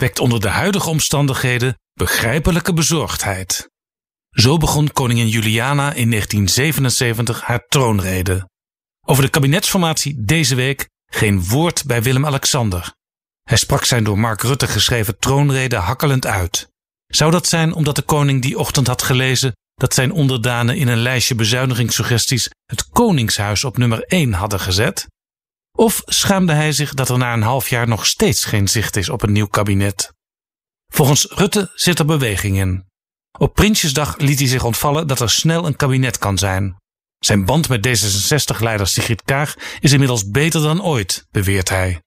wekt onder de huidige omstandigheden begrijpelijke bezorgdheid. Zo begon koningin Juliana in 1977 haar troonrede. Over de kabinetsformatie deze week geen woord bij Willem-Alexander. Hij sprak zijn door Mark Rutte geschreven troonrede hakkelend uit. Zou dat zijn omdat de koning die ochtend had gelezen dat zijn onderdanen in een lijstje bezuinigingssuggesties het Koningshuis op nummer 1 hadden gezet? Of schaamde hij zich dat er na een half jaar nog steeds geen zicht is op een nieuw kabinet? Volgens Rutte zit er beweging in. Op Prinsjesdag liet hij zich ontvallen dat er snel een kabinet kan zijn. Zijn band met D66-leider Sigrid Kaag is inmiddels beter dan ooit, beweert hij.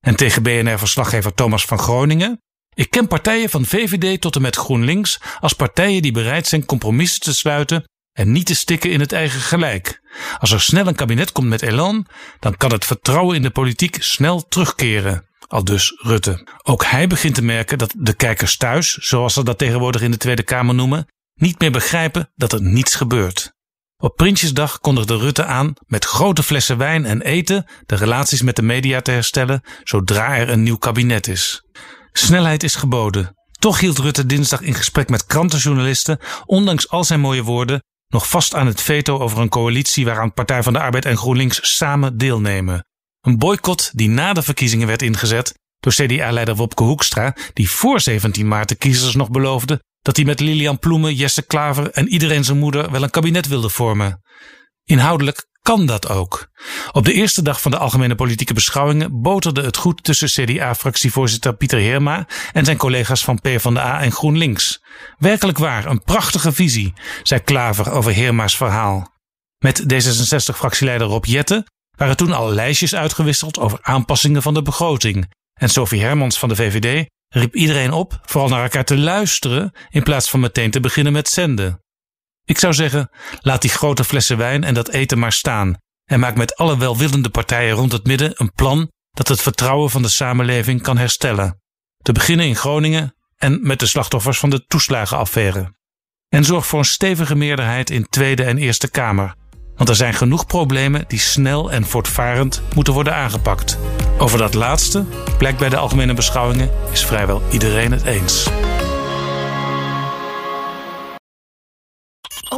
En tegen BNR-verslaggever Thomas van Groningen ik ken partijen van VVD tot en met GroenLinks als partijen die bereid zijn compromissen te sluiten en niet te stikken in het eigen gelijk. Als er snel een kabinet komt met elan, dan kan het vertrouwen in de politiek snel terugkeren. Al dus Rutte. Ook hij begint te merken dat de kijkers thuis, zoals ze dat tegenwoordig in de Tweede Kamer noemen, niet meer begrijpen dat er niets gebeurt. Op Prinsjesdag kondigde Rutte aan met grote flessen wijn en eten de relaties met de media te herstellen zodra er een nieuw kabinet is. Snelheid is geboden. Toch hield Rutte dinsdag in gesprek met krantenjournalisten, ondanks al zijn mooie woorden, nog vast aan het veto over een coalitie waaraan Partij van de Arbeid en GroenLinks samen deelnemen. Een boycott die na de verkiezingen werd ingezet door CDA-leider Wopke Hoekstra, die voor 17 maart de kiezers nog beloofde dat hij met Lilian Ploemen, Jesse Klaver en iedereen zijn moeder wel een kabinet wilde vormen. Inhoudelijk kan dat ook. Op de eerste dag van de algemene politieke beschouwingen boterde het goed tussen CDA-fractievoorzitter Pieter Heerma en zijn collega's van PvdA en GroenLinks. Werkelijk waar, een prachtige visie, zei Klaver over Heerma's verhaal. Met D66-fractieleider Rob Jette waren toen al lijstjes uitgewisseld over aanpassingen van de begroting. En Sophie Hermans van de VVD riep iedereen op vooral naar elkaar te luisteren in plaats van meteen te beginnen met zenden. Ik zou zeggen, laat die grote flessen wijn en dat eten maar staan en maak met alle welwillende partijen rond het midden een plan dat het vertrouwen van de samenleving kan herstellen. Te beginnen in Groningen en met de slachtoffers van de toeslagenaffaire. En zorg voor een stevige meerderheid in Tweede en Eerste Kamer. Want er zijn genoeg problemen die snel en voortvarend moeten worden aangepakt. Over dat laatste, blijkt bij de algemene beschouwingen, is vrijwel iedereen het eens.